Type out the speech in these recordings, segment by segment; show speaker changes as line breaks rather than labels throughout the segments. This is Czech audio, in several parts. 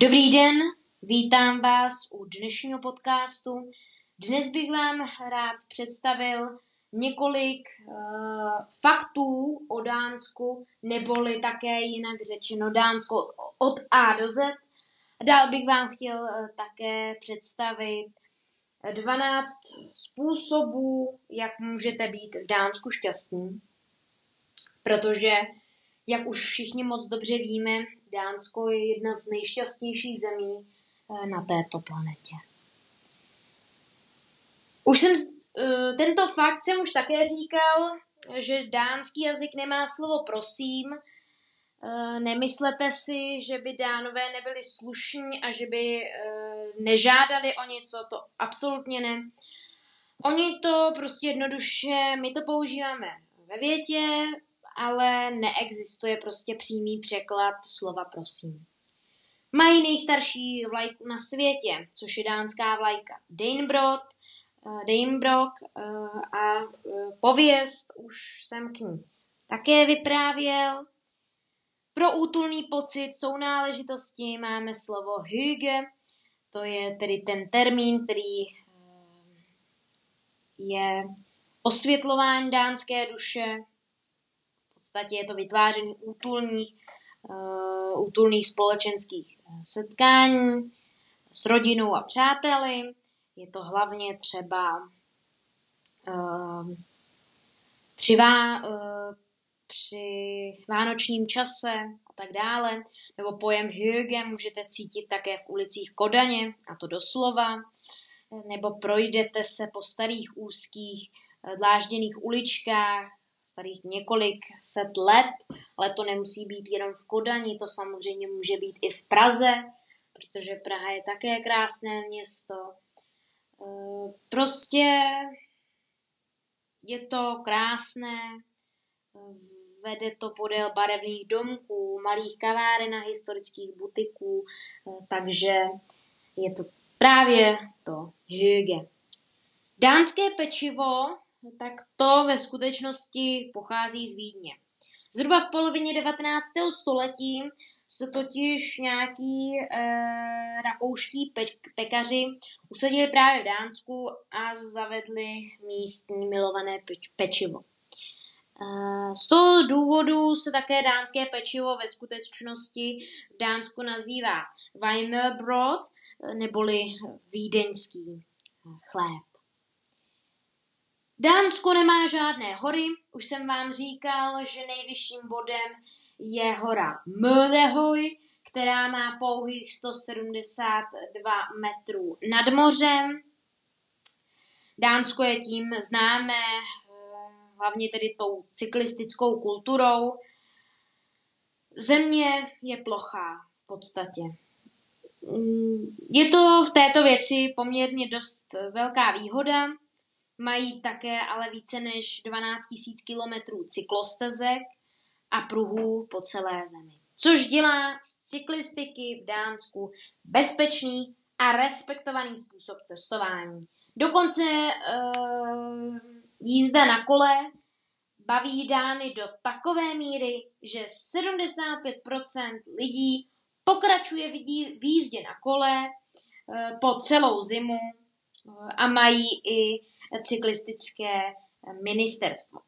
Dobrý den, vítám vás u dnešního podcastu. Dnes bych vám rád představil několik uh, faktů o Dánsku, neboli také jinak řečeno Dánsko od A do Z. Dál bych vám chtěl uh, také představit 12 způsobů, jak můžete být v Dánsku šťastní, protože, jak už všichni moc dobře víme, Dánsko je jedna z nejšťastnějších zemí eh, na této planetě. Už jsem, eh, tento fakt jsem už také říkal, že dánský jazyk nemá slovo prosím. Eh, nemyslete si, že by dánové nebyli slušní a že by nežádali o něco, to absolutně ne. Oni to prostě jednoduše, my to používáme ve větě, ale neexistuje prostě přímý překlad slova prosím. Mají nejstarší vlajku na světě, což je dánská vlajka Danebrod, uh, Danebrog uh, a uh, pověst už jsem k ní také vyprávěl. Pro útulný pocit sounáležitosti máme slovo hygge, to je tedy ten termín, který je osvětlování dánské duše, podstatě je to vytváření útulných, uh, útulných společenských eh, setkání s rodinou a přáteli. Je to hlavně třeba uh, při, vá, uh, při vánočním čase a tak dále. Nebo pojem hygge můžete cítit také v ulicích Kodaně, a to doslova. Nebo projdete se po starých úzkých dlážděných uličkách starých několik set let, ale to nemusí být jenom v Kodani, to samozřejmě může být i v Praze, protože Praha je také krásné město. E, prostě je to krásné, vede to podél barevných domků, malých kaváren a historických butiků, e, takže je to právě to hygge. Dánské pečivo tak to ve skutečnosti pochází z Vídně. Zhruba v polovině 19. století se totiž nějaký e, rakouští pe- pekaři usadili právě v Dánsku a zavedli místní milované peč- pečivo. E, z toho důvodu se také dánské pečivo ve skutečnosti v Dánsku nazývá Weinerbrot, neboli vídeňský chléb. Dánsko nemá žádné hory, už jsem vám říkal, že nejvyšším bodem je hora Mödehoy, která má pouhých 172 metrů nad mořem. Dánsko je tím známé eh, hlavně tedy tou cyklistickou kulturou. Země je plochá v podstatě. Mm, je to v této věci poměrně dost velká výhoda, Mají také ale více než 12 000 kilometrů cyklostezek a pruhů po celé zemi. Což dělá z cyklistiky v Dánsku bezpečný a respektovaný způsob cestování. Dokonce uh, jízda na kole baví Dány do takové míry, že 75% lidí pokračuje v jízdě na kole uh, po celou zimu uh, a mají i cyklistické ministerstvo.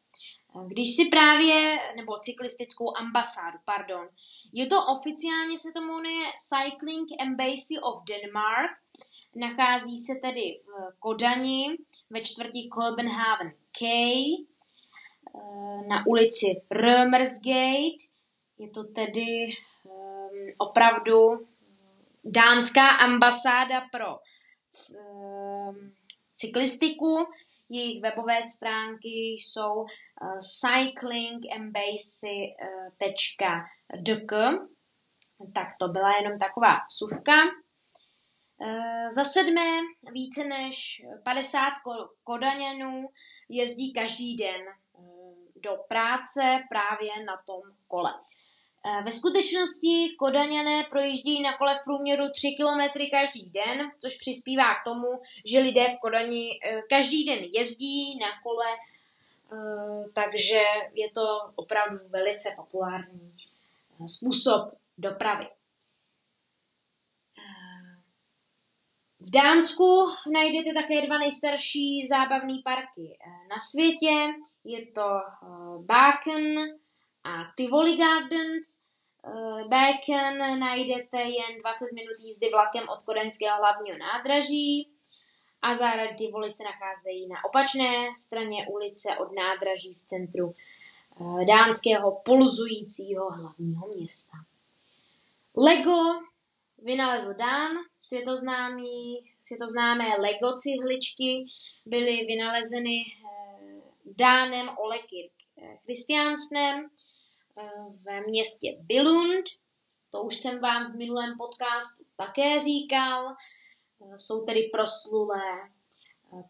Když si právě, nebo cyklistickou ambasádu, pardon, je to oficiálně se to jmenuje Cycling Embassy of Denmark, nachází se tedy v Kodani ve čtvrtí Copenhagen K, na ulici Römersgate. Je to tedy um, opravdu dánská ambasáda pro um, cyklistiku. Jejich webové stránky jsou uh, cyclingembassy.dk Tak to byla jenom taková suvka. Uh, za sedmé, více než 50 kodaňanů jezdí každý den do práce právě na tom kole. Eh, ve skutečnosti Kodaňané projíždějí na kole v průměru 3 km každý den, což přispívá k tomu, že lidé v Kodani eh, každý den jezdí na kole, eh, takže je to opravdu velice populární způsob dopravy. V Dánsku najdete také dva nejstarší zábavné parky na světě. Je to Baken a Tivoli Gardens. Baken najdete jen 20 minut jízdy vlakem od kodaňského hlavního nádraží a zároveň Tivoli se nacházejí na opačné straně ulice od nádraží v centru dánského pulzujícího hlavního města. Lego vynalezl Dán, světoznámý, světoznámé Lego cihličky byly vynalezeny eh, Dánem Olekirk Christiansnem eh, v městě Billund. To už jsem vám v minulém podcastu také říkal. Eh, jsou tedy proslulé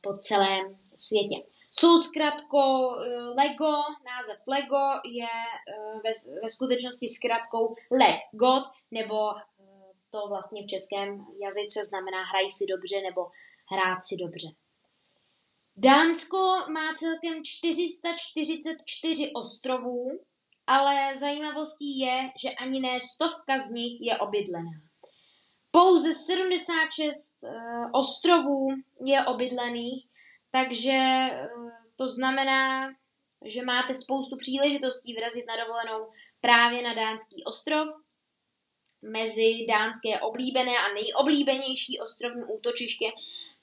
po celém světě. Jsou zkratkou Lego, název Lego je ve, ve skutečnosti zkratkou Leg God nebo to vlastně v českém jazyce znamená hrají si dobře nebo hrát si dobře. Dánsko má celkem 444 ostrovů, ale zajímavostí je, že ani ne stovka z nich je obydlená. Pouze 76 uh, eh, ostrovů je obydlených, takže uh, to znamená, že máte spoustu příležitostí vyrazit na dovolenou právě na dánský ostrov mezi dánské oblíbené a nejoblíbenější ostrovní útočiště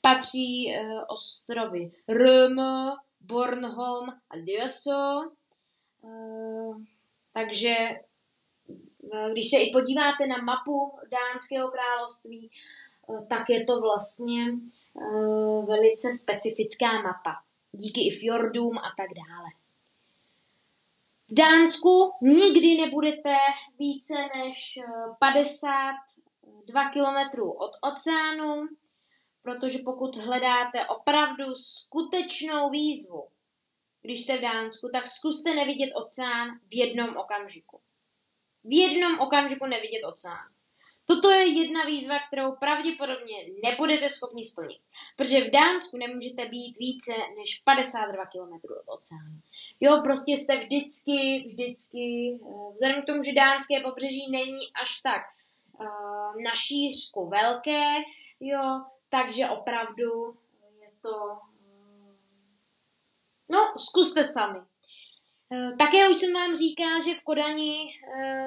patří uh, ostrovy Röm, Bornholm a Döso. Uh, takže uh, když se i podíváte na mapu dánského království, uh, tak je to vlastně uh, velice specifická mapa. Díky i fjordům a tak dále. V Dánsku nikdy nebudete více než 52 eh, km od oceánu, protože pokud hledáte opravdu skutečnou výzvu, když jste v Dánsku, tak zkuste nevidět oceán v jednom okamžiku. V jednom okamžiku nevidět oceán. Toto je jedna výzva, kterou pravděpodobně nebudete schopni splnit, protože v Dánsku nemůžete být více než 52 km od oceánu. Jo, prostě jste vždycky, vždycky, eh, vzhledem k tomu, že dánské pobřeží není až tak uh, na šířku velké, jo, takže opravdu je to... No, zkuste sami. Také už jsem vám říkal, že v Kodani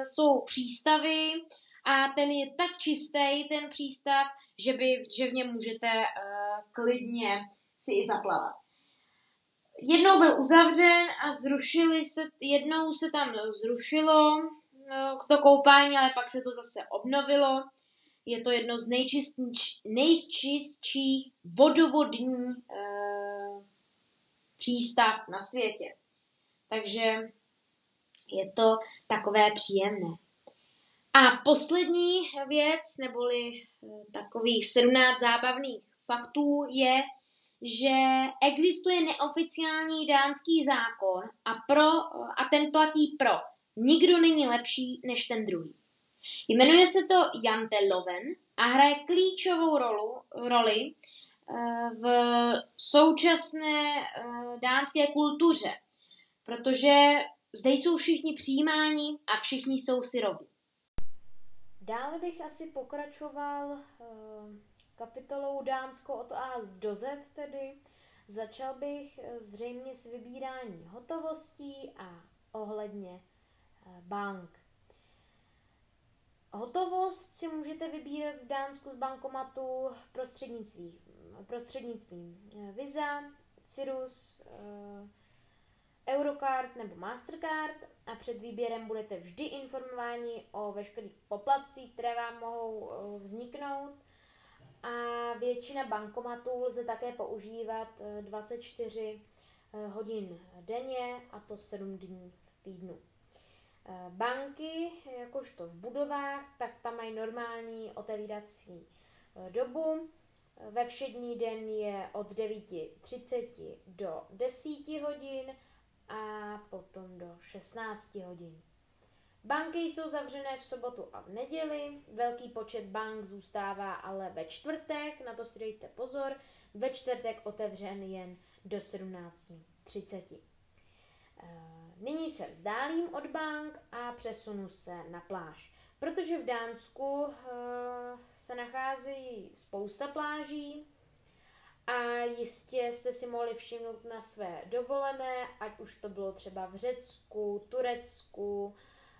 jsou přístavy, a ten je tak čistý, ten přístav, že, by, že v něm můžete uh, klidně si i zaplavat. Jednou byl uzavřen a zrušili se, jednou se tam zrušilo to koupání, ale pak se to zase obnovilo. Je to jedno z nejčistších vodovodní přístav na světě. Takže je to takové příjemné. A poslední věc, neboli eh, takových 17 zábavných faktů, je, že existuje neoficiální dánský zákon a, pro, a ten platí pro. Nikdo není lepší než ten druhý. Jmenuje se to Jante Loven a hraje klíčovou rolu, roli v současné eh, dánské kultuře, protože zde jsou všichni přijímáni a všichni jsou si. Dále bych asi pokračoval uh, kapitolou Dánsko od A do Z tedy. Začal bych eh, zřejmě s vybírání hotovostí a ohledně bank. Hotovost si můžete vybírat v Dánsku z bankomatu prostřednictvím, prostřednictvím Visa, Cirrus, uh, Eurocard nebo Mastercard a před výběrem budete vždy informováni o veškerých poplatcích, které vám mohou eh, vzniknout. A většina bankomatů lze také používat 24 eh, eh, hodin denně a to 7 dní v týdnu. Banky, jakožto v budovách, tak tam mají normální otevírací dobu. Ve všední den je od 9.30 do 10 hodin a potom do 16 hodin. Banky jsou zavřené v sobotu a v neděli, velký počet bank zůstává ale ve čtvrtek, na to si dejte pozor, ve čtvrtek otevřen jen do 17.30. Eh, nyní se vzdálím od bank a přesunu se na pláž. Protože v Dánsku uh, se nachází spousta pláží a jistě jste si mohli všimnout na své dovolené, ať už to bylo třeba v Řecku, Turecku,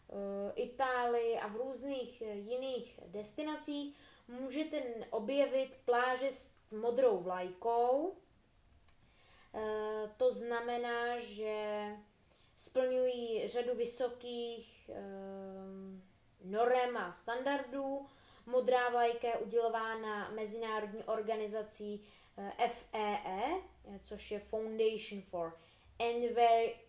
uh, Itálii a v různých jiných destinacích, můžete objevit pláže s modrou vlajkou. To znamená, že splňují řadu vysokých norem a standardů. Modrá vlajka je udělována mezinárodní organizací FEE, e, což je Foundation for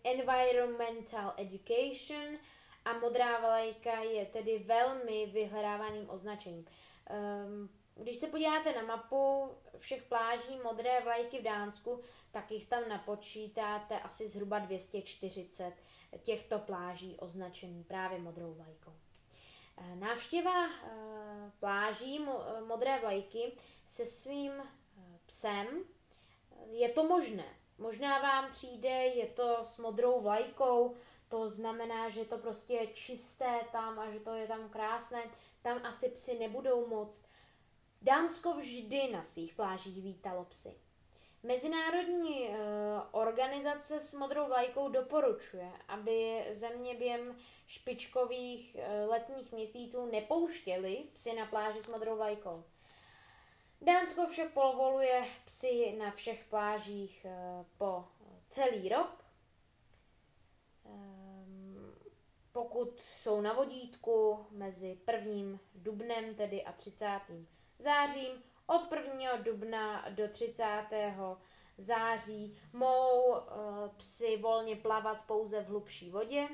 Environmental Education a modrá vlajka je tedy velmi vyhledávaným označením. Ehm, když se podíváte na mapu všech pláží modré vlajky v Dánsku, tak jich tam napočítáte asi zhruba 240 těchto pláží označený právě modrou vlajkou. Eh, návštěva eh, pláží modré vlajky se svým eh, psem je to možné. Možná vám přijde, je to s modrou vlajkou, to znamená, že to prostě je čisté tam a že to je tam krásné. Tam asi psy nebudou moc. Dánsko vždy na svých plážích vítalo psy. Mezinárodní organizace s modrou vlajkou doporučuje, aby země během špičkových uh, letních měsíců nepouštěly psy na pláži s modrou vlajkou. Dánsko však povoluje psy na všech plážích uh, po celý rok. Um, pokud jsou na vodítku mezi 1. dubnem tedy a 30. zářím, od 1. dubna do 30. září mohou uh, psy volně plavat pouze v hlubší vodě,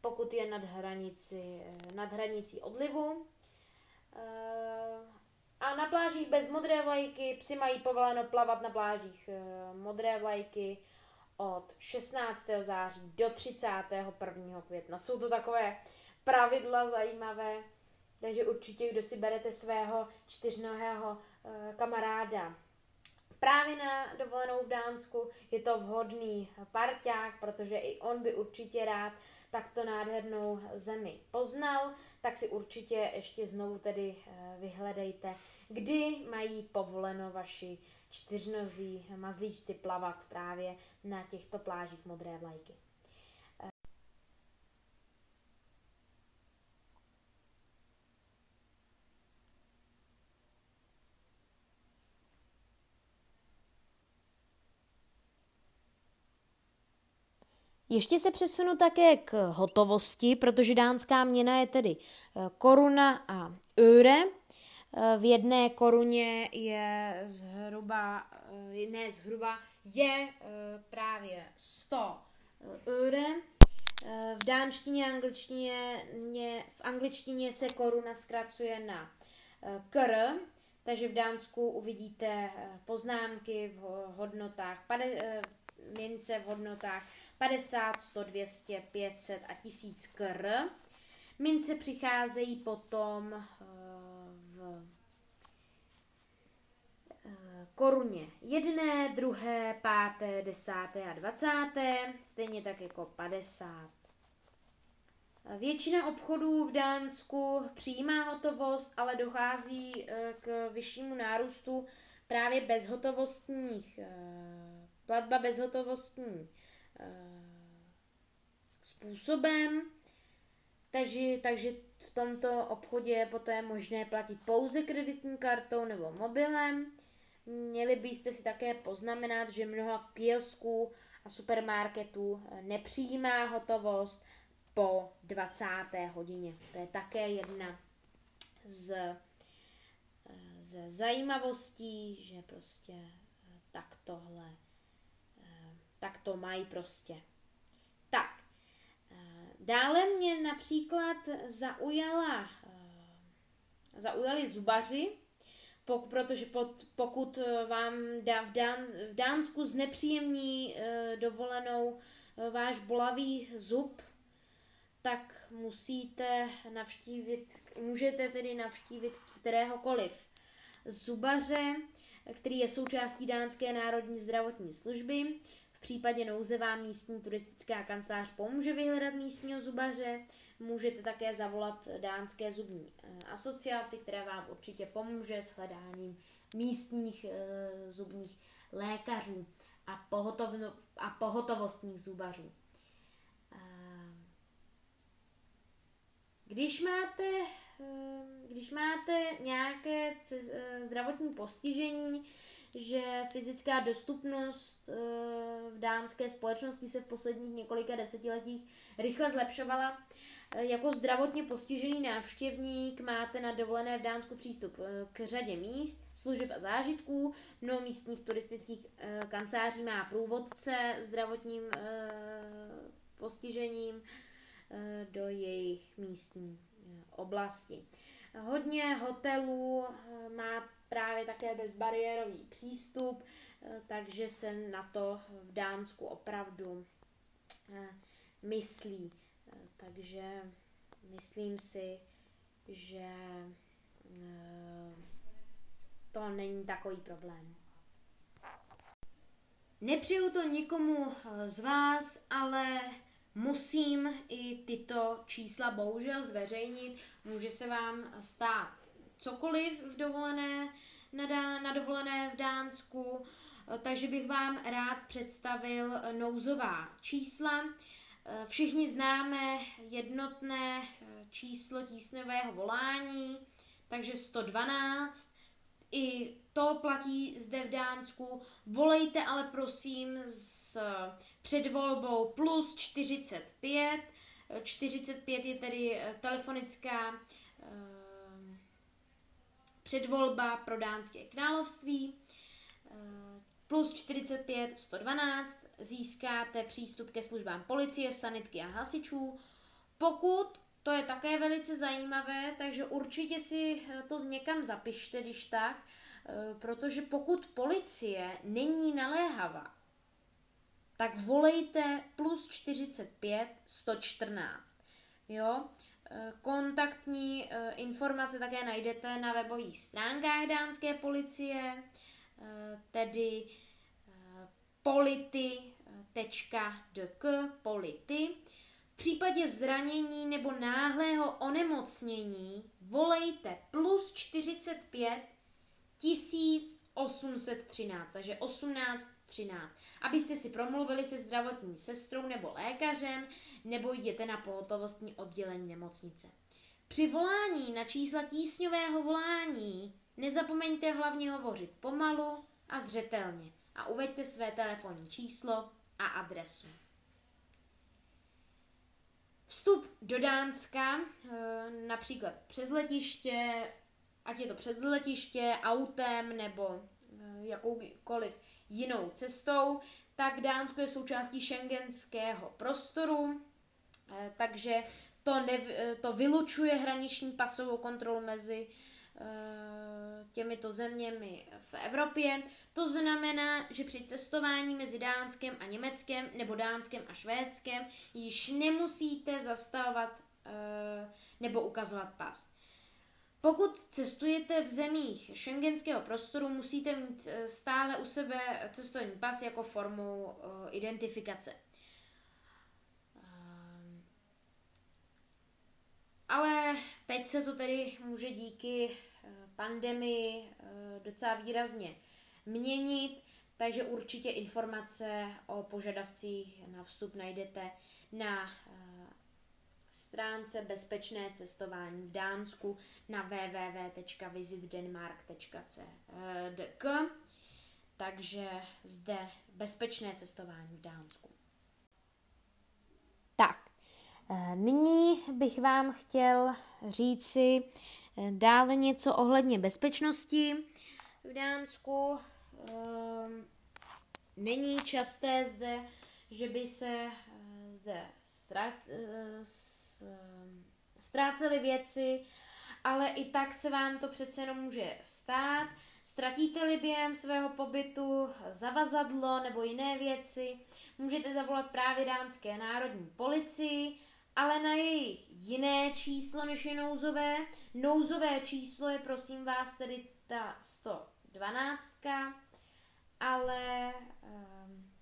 pokud je nad, hranici, eh, nad hranicí odlivu. Uh, a na plážích bez modré vlajky psy mají povoleno plavat na plážích uh, modré vlajky od 16. září do 31. května. Jsou to takové pravidla zajímavé, takže určitě, kdo si berete svého čtyřnohého Eh, kamaráda právě na dovolenou v Dánsku. Je to vhodný parťák, protože i on by určitě rád takto nádhernou zemi poznal, tak si určitě ještě znovu tedy eh, vyhledejte, kdy mají povoleno vaši čtyřnozí mazlíčci plavat právě na těchto plážích modré vlajky. Ještě se přesunu také k hotovosti, protože dánská měna je tedy eh, koruna a öre. Eh, v jedné koruně je zhruba, eh, ne zhruba, je právě 100 öre. V dánštině angličtině, v angličtině se koruna zkracuje na kr, takže v Dánsku uvidíte poznámky v hodnotách, mince v hodnotách 50, 100, 200, 500 a 1000 kr. Mince přicházejí potom eh, v eh, koruně jedné, druhé, páté, desáté a dvacáté, stejně tak jako 50. Většina obchodů v Dánsku přijímá hotovost, ale dochází eh, k vyššímu nárůstu právě bezhotovostních platba bezhotovostní Eh, způsobem. Takže, takže v tomto obchodě je poté možné platit pouze kreditní kartou nebo mobilem. Měli byste si také poznamenat, že mnoha kiosků a supermarketů eh, nepřijímá hotovost po 20. hodině. To je také jedna z, eh, z zajímavostí, že prostě tak tohle tak to mají prostě. Tak, eh, dále mě například zaujala, eh, zaujali zubaři, protože pokud vám v, Dán, v Dánsku znepříjemní eh, dovolenou váš bolavý zub, tak musíte navštívit, můžete tedy navštívit kteréhokoliv zubaře, který je součástí Dánské národní zdravotní služby. V případě nouze vám místní turistická kancelář pomůže vyhledat místního zubaře. Můžete také zavolat dánské zubní eh, asociaci, která vám určitě pomůže s hledáním místních e, zubních lékařů a, pohotovno, a pohotovostních zubařů. Když máte, když máte nějaké zdravotní postižení, že fyzická dostupnost v dánské společnosti se v posledních několika desetiletích rychle zlepšovala, jako zdravotně postižený návštěvník máte na dovolené v Dánsku přístup eh, k řadě míst, služeb a zážitků. Mnoho místních turistických eh, kanceláří má průvodce zdravotním eh, postižením do jejich místní oblasti. Hodně hotelů má právě také bezbariérový přístup, takže se na to v Dánsku opravdu myslí. Takže myslím si, že eh, to není takový problém. Nepřeju to nikomu eh, z vás, ale musím i tyto čísla bohužel zveřejnit. Může se vám stát cokoliv v dovolené, na, dá, na dovolené v Dánsku, takže bych vám rád představil nouzová čísla. Všichni známe jednotné číslo tísňového volání, takže 112. I to platí zde v Dánsku. Volejte ale prosím s předvolbou plus 45. 45 je tedy eh, telefonická předvolba pro dánské království. Plus 45, 112 získáte přístup ke službám policie, sanitky a hasičů. Pokud to je také velice zajímavé, takže určitě si to někam zapište, když tak, eh, protože pokud policie není naléhavá, tak volejte plus 45 114. Jo? Eh, kontaktní eh, informace také najdete na webových stránkách dánské policie, tedy polity.dk, polity. V případě zranění nebo náhlého onemocnění volejte plus 45 1813, takže 1813, abyste si promluvili se zdravotní sestrou nebo lékařem, nebo jděte na pohotovostní oddělení nemocnice. Při volání na čísla tísňového volání nezapomeňte hlavně hovořit pomalu a zřetelně a uveďte své telefonní číslo a adresu. Vstup do Dánska, eh, například přes letiště, ať je to přes letiště, autem nebo jakoukoliv jinou cestou, tak Dánsko je součástí šengenského prostoru, eh, takže to, ne, to vylučuje hraniční pasovou kontrolu mezi těmito zeměmi v Evropě. To znamená, že při cestování mezi Dánskem a Německem nebo Dánskem a Švédskem již nemusíte zastavovat nebo ukazovat pas. Pokud cestujete v zemích šengenského prostoru, musíte mít eh, stále u sebe cestovní pas jako formu e, identifikace. Ale teď se to tedy může díky pandemii eh, docela výrazně měnit, takže určitě informace o požadavcích na vstup najdete na eh, stránce Bezpečné cestování v Dánsku na www.visitdenmark.cdk takže zde bezpečné cestování v Dánsku. Tak, eh, nyní bych vám chtěl říci, Dále něco ohledně bezpečnosti v Dánsku. Ehm, není časté zde, že by se eh, zde eh, ztrácely věci, ale i tak se vám to přece jenom může stát. Ztratíte-li během svého pobytu zavazadlo nebo jiné věci, můžete zavolat právě dánské národní policii, ale na jejich jiné číslo, než je nouzové. Nouzové číslo je prosím vás tedy ta 112, ale um,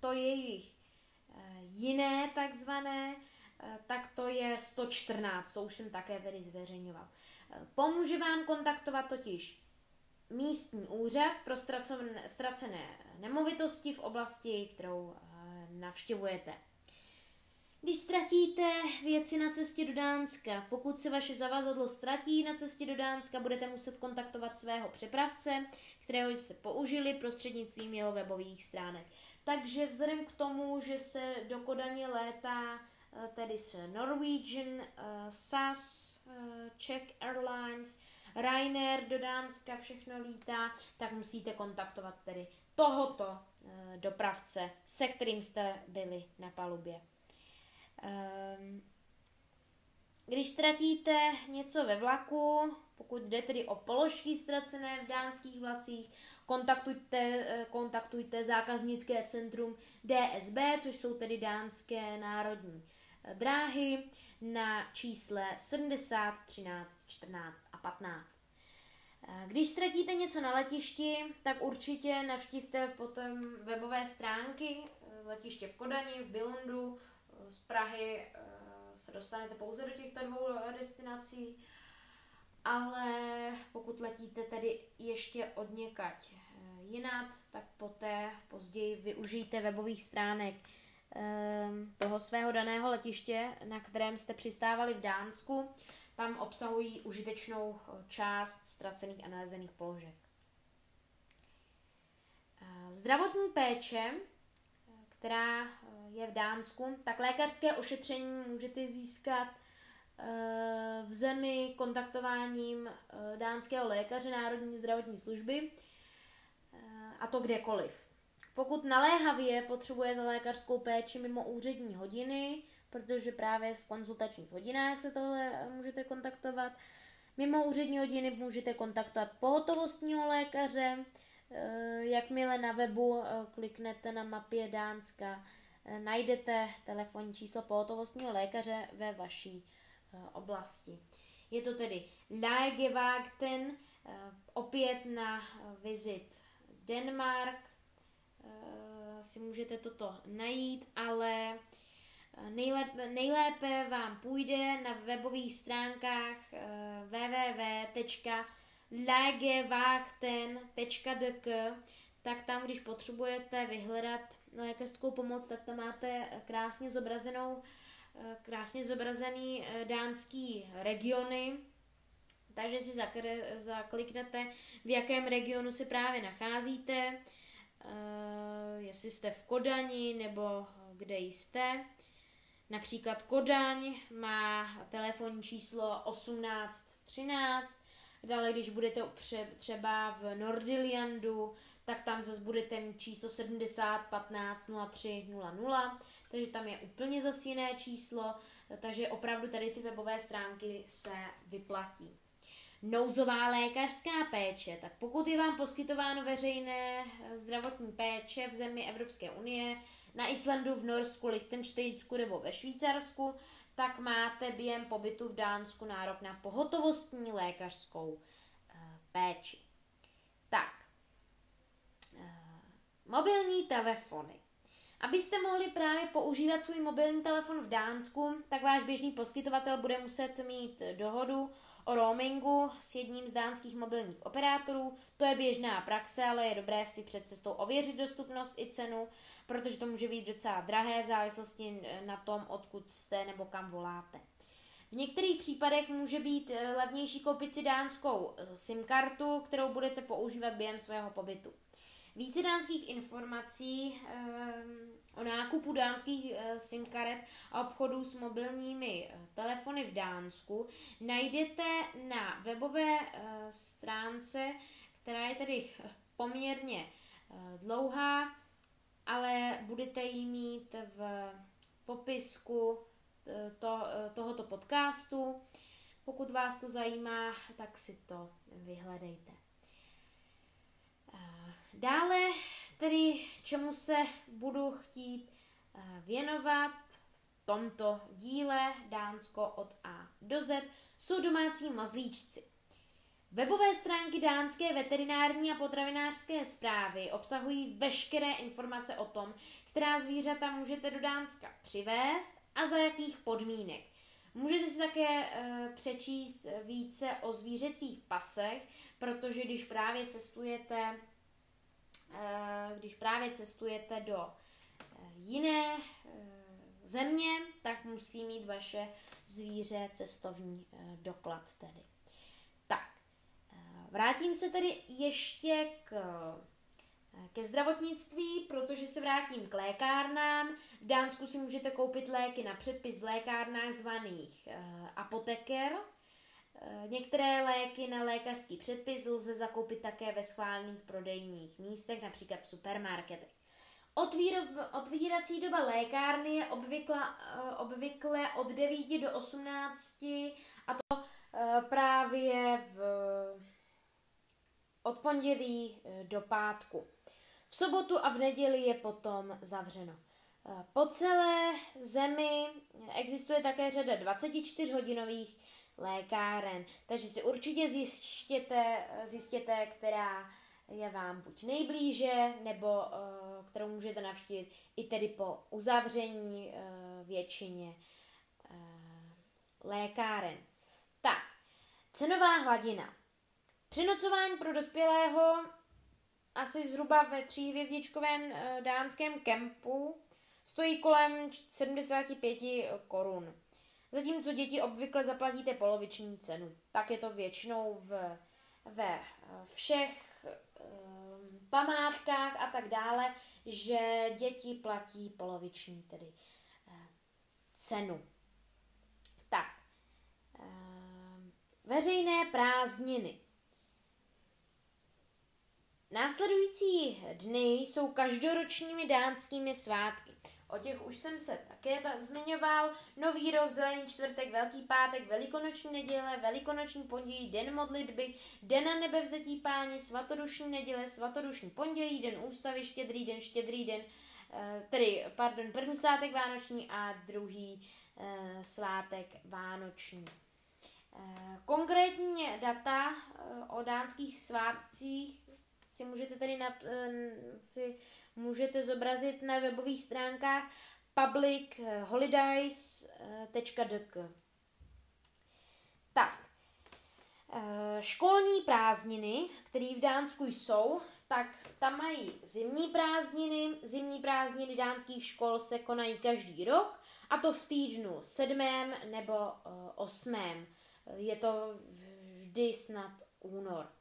to jejich jiné takzvané, tak to je 114, to už jsem také tedy zveřejňoval. Pomůže vám kontaktovat totiž místní úřad pro ztracené nemovitosti v oblasti, kterou navštěvujete. Když ztratíte věci na cestě do Dánska, pokud se vaše zavazadlo ztratí na cestě do Dánska, budete muset kontaktovat svého přepravce, kterého jste použili prostřednictvím jeho webových stránek. Takže vzhledem k tomu, že se do Kodaně létá eh, tedy s Norwegian, eh, SAS, eh, Czech Airlines, Ryanair do Dánska všechno lítá, tak musíte kontaktovat tedy tohoto dopravce, se kterým jste byli na palubě. Ehm, když ztratíte něco ve vlaku, pokud jde tedy o položky ztracené v dánských vlacích, kontaktujte, eh, kontaktujte zákaznické centrum DSB, což jsou tedy dánské národní eh, dráhy, na čísle 70, 13, 14 a 15. Eh, když ztratíte něco na letišti, tak určitě navštivte potom webové stránky letiště v Kodani, v Bilundu, z Prahy se dostanete pouze do těchto dvou destinací, ale pokud letíte tedy ještě od někať eh, jinat, tak poté později využijte webových stránek eh, toho svého daného letiště, na kterém jste přistávali v Dánsku. Tam obsahují užitečnou část ztracených a nalezených položek. Zdravotní péče která eh, je v Dánsku, tak lékařské ošetření můžete získat eh, v zemi kontaktováním eh, dánského lékaře Národní zdravotní služby a to kdekoliv. Pokud naléhavě potřebujete lékařskou péči mimo úřední hodiny, protože právě v konzultačních hodinách se tohle můžete kontaktovat, mimo úřední hodiny můžete kontaktovat pohotovostního lékaře, Eh, jakmile na webu eh, kliknete na mapě Dánska, eh, najdete telefonní číslo pohotovostního lékaře ve vaší oblasti. Je to tedy Lägevakten, opět na vizit Denmark, si můžete toto najít, ale nejlépe, nejlépe vám půjde na webových stránkách www legevakten.dk, tak tam, když potřebujete vyhledat lékařskou pomoc, tak tam máte krásně zobrazenou, eh, krásně zobrazený eh, dánský regiony, takže si zakliknete, v jakém regionu se právě nacházíte, eh, jestli jste v Kodani nebo kde jste. Například Kodaň má telefonní číslo 1813, Dále, když budete třeba v Nordiliandu, tak tam zase budete mít číslo 70 15 03 00, takže tam je úplně zase jiné číslo, takže opravdu tady ty webové stránky se vyplatí. Nouzová lékařská péče, tak pokud je vám poskytováno veřejné zdravotní péče v zemi Evropské unie, na Islandu, v Norsku, Lichtensteinsku nebo ve Švýcarsku, tak máte během pobytu v Dánsku nárok na pohotovostní lékařskou eh, péči. Tak, eh, mobilní telefony. Abyste mohli právě používat svůj mobilní telefon v Dánsku, tak váš běžný poskytovatel bude muset mít dohodu o roamingu s jedním z dánských mobilních operátorů. To je běžná praxe, ale je dobré si před cestou ověřit dostupnost i cenu, protože to může být docela drahé v závislosti na tom, odkud jste nebo kam voláte. V některých případech může být eh, levnější koupit si dánskou eh, SIM kartu, kterou budete používat během svého pobytu. Více dánských informací ehm, o nákupu dánských eh, SIM karet a obchodů s mobilními eh, telefony v Dánsku najdete na webové eh, stránce, která je tedy poměrně dlouhá, ale budete ji mít v popisku to, tohoto podcastu. Pokud vás to zajímá, tak si to vyhledejte. Dále tedy čemu se budu chtít eh, věnovat v tomto díle Dánsko od A do Z, jsou domácí mazlíčci. Webové stránky dánské veterinární a potravinářské zprávy obsahují veškeré informace o tom, která zvířata můžete do Dánska přivést a za jakých podmínek. Můžete si také e, přečíst více o zvířecích pasech, protože když právě cestujete, když právě cestujete do e, jiné e, země, tak musí mít vaše zvíře cestovní doklad tedy. Tak, vrátím se tedy ještě k ke zdravotnictví, protože se vrátím k lékárnám. V Dánsku si můžete koupit léky na předpis v lékárnách zvaných apoteker. Uh, některé léky na lékařský předpis lze zakoupit také ve schválených prodejních místech, například v supermarketech. Otvírací doba lékárny je obvykle, uh, obvykle od 9 do 18 a to uh, právě v, od pondělí do pátku. V sobotu a v neděli je potom zavřeno. Eh, po celé zemi existuje také řada 24-hodinových lékáren, takže si určitě zjistěte, zjistěte, která je vám buď nejblíže, nebo uh, kterou můžete navštívit i tedy po uzavření uh, většině uh, lékáren. Tak, cenová hladina. Přenocování pro dospělého asi zhruba ve tříhvězdičkovém uh, dánském kempu stojí kolem 75 korun. Zatímco děti obvykle zaplatíte poloviční cenu. Tak je to většinou v, ve eh, všech um, památkách a tak dále, že děti platí poloviční tedy uh, cenu. Tak. Uh, veřejné prázdniny. Následující dny jsou každoročními dánskými svátky. O těch už jsem se také zmiňoval. Nový rok, zelený čtvrtek, velký pátek, velikonoční neděle, velikonoční pondělí, den modlitby, den na nebevzetí páni, svatodušní neděle, svatodušní pondělí, den ústavy, štědrý den, štědrý den, eh, tedy, pardon, první svátek vánoční a druhý eh, svátek vánoční. Eh, konkrétní data o dánských svátcích si můžete tady na, eh, si můžete zobrazit na webových stránkách publicholidays.dk. Tak, eh, školní prázdniny, které v Dánsku jsou, tak tam mají zimní prázdniny. Zimní prázdniny dánských škol se konají každý rok, a to v týdnu sedmém nebo eh, osmém. Je to vždy snad únor.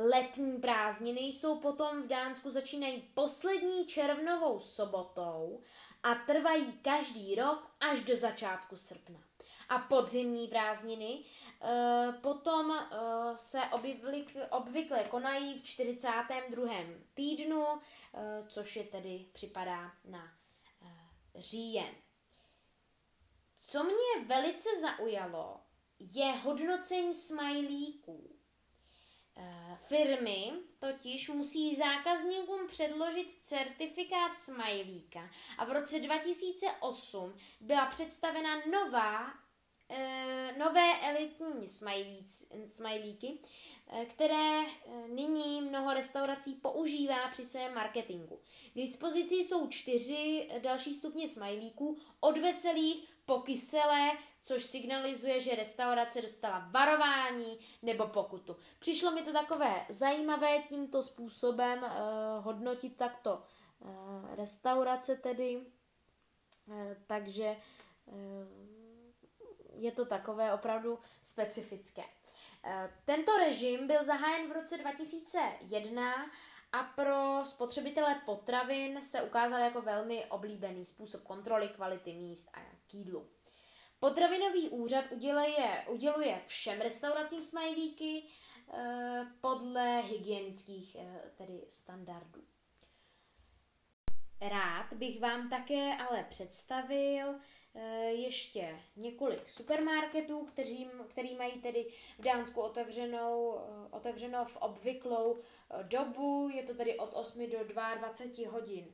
Letní prázdniny jsou potom v Dánsku začínají poslední červnovou sobotou a trvají každý rok až do začátku srpna. A podzimní prázdniny e, potom e, se obvykle, obvykle konají v 42. týdnu, e, což je tedy připadá na e, říjen. Co mě velice zaujalo, je hodnocení smajlíků. Eh, firmy totiž musí zákazníkům předložit certifikát smajlíka a v roce 2008 byla představena nová e, nové elitní smajlíky, e, které nyní mnoho restaurací používá při svém marketingu. K dispozici jsou čtyři další stupně smajlíků od veselých po kyselé, což signalizuje, že restaurace dostala varování nebo pokutu. Přišlo mi to takové zajímavé tímto způsobem uh, hodnotit takto uh, restaurace tedy, uh, takže uh, je to takové opravdu specifické. Tento režim byl zahájen v roce 2001 a pro spotřebitele potravin se ukázal jako velmi oblíbený způsob kontroly kvality míst a k jídlu. Potravinový úřad uděluje, uděluje všem restauracím smajlíky e, podle hygienických e, tedy standardů. Rád bych vám také ale představil e, ještě několik supermarketů, kteří, který mají tedy v Dánsku otevřenou, otevřeno v obvyklou dobu, je to tedy od 8 do 22 hodin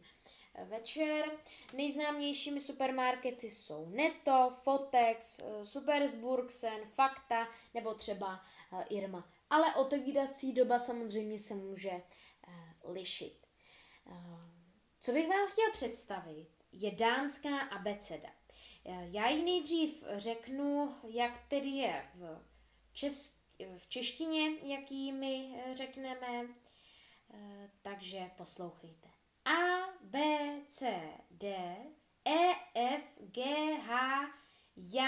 večer. Nejznámějšími supermarkety jsou Netto, Fotex, Supersburgsen, Fakta nebo třeba Irma. Ale otevírací doba samozřejmě se může lišit. Co bych vám chtěl představit, je dánská abeceda. Já ji nejdřív řeknu, jak tedy je v, česk, v češtině, jaký my řekneme, takže poslouchejte. A, B, C, D, E, F, G, H, J,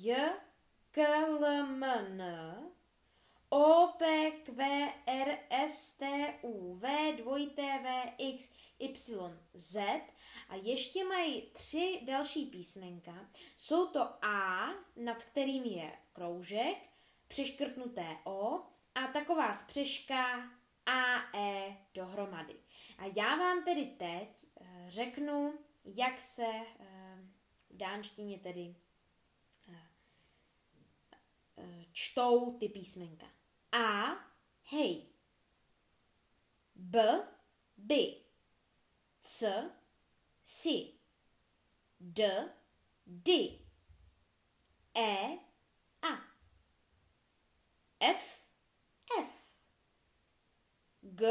J, K, L, M, N, O, P, Q, R, S, T, U, V, dvojité V, X, Y, Z a ještě mají tři další písmenka. Jsou to A, nad kterým je kroužek, přeškrtnuté O a taková spřeška A, E dohromady. A já vám tedy teď eh, řeknu, jak se eh, v dánštině tedy eh, čtou ty písmenka. A, hej. B, by. C, si. D, dy. E, a. F, F. G,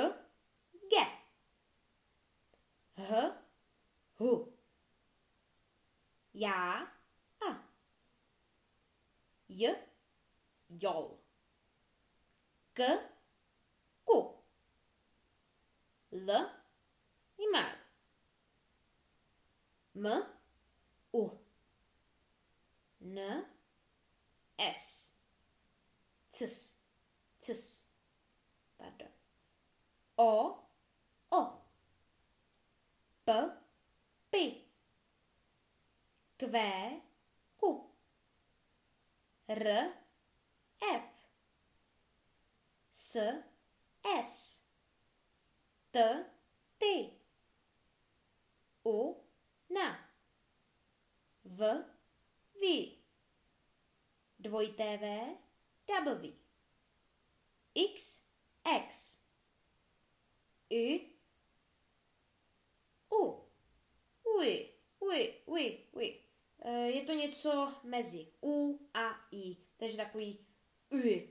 ge. H, hu. Já, a. J, jol. K, ku. L, imal. M, u. N, s. Cs, cs. Pardon. O, o. P, pi. Kvé, ku. R, ep s, s, t, ty, u, na, v, vy, dvojité v, w, x, x, y, u, uj, uj, uj, uj. Je to něco mezi u a i, takže takový uj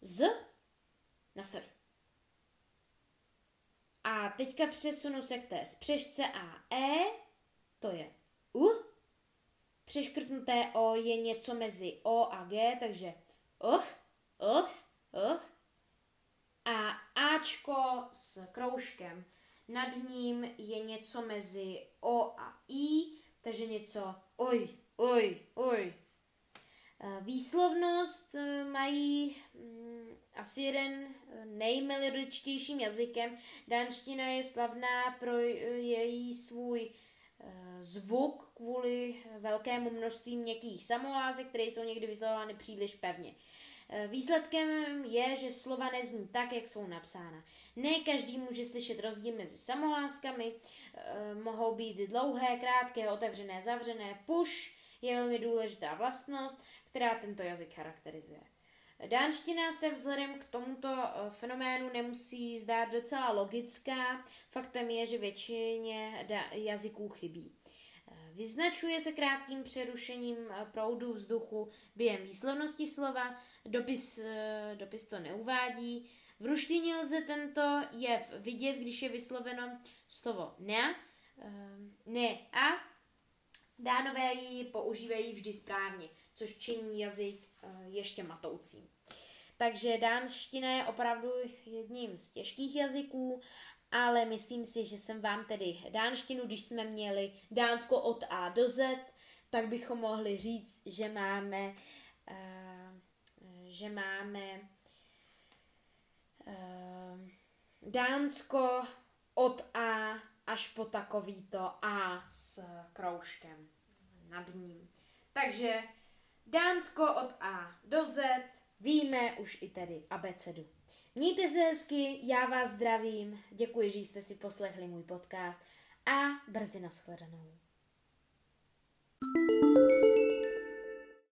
z nastaví. A teďka přesunu se k té spřežce a e, to je u. Přeškrtnuté o je něco mezi o a g, takže och, och, och. A ačko s kroužkem nad ním je něco mezi o a i, takže něco oj, oj, oj. Výslovnost e, mají mm, asi jeden e, nejmelodičtějším jazykem. Dánština je slavná pro její svůj e, zvuk kvůli velkému množství měkkých samohlásek, které jsou někdy vyslovovány příliš pevně. Výsledkem je, že slova nezní tak, jak jsou napsána. Ne každý může slyšet rozdíl mezi samohláskami, mohou být dlouhé, krátké, otevřené, zavřené, push je velmi důležitá vlastnost, která tento jazyk charakterizuje. Dánština se vzhledem k tomuto eh, fenoménu nemusí zdát docela logická. Faktem je, že většině jazyků chybí. Eh, vyznačuje se krátkým přerušením eh, proudu vzduchu během výslovnosti slova, dopis, dopis to neuvádí. V ruštině lze tento jev vidět, když je vysloveno slovo ne, ne a Dánové ji používají vždy správně, což činí jazyk eh, ještě matoucím. Takže dánština je opravdu jedním z těžkých jazyků, ale myslím si, že jsem vám tedy dánštinu, když jsme měli Dánsko od A do Z, tak bychom mohli říct, že máme, uh, že máme uh, Dánsko od A až po takovýto A s kroužkem nad ním. Takže Dánsko od A do Z, víme už i tedy abecedu. Mějte se hezky, já vás zdravím, děkuji, že jste si poslechli můj podcast a brzy nashledanou. thank you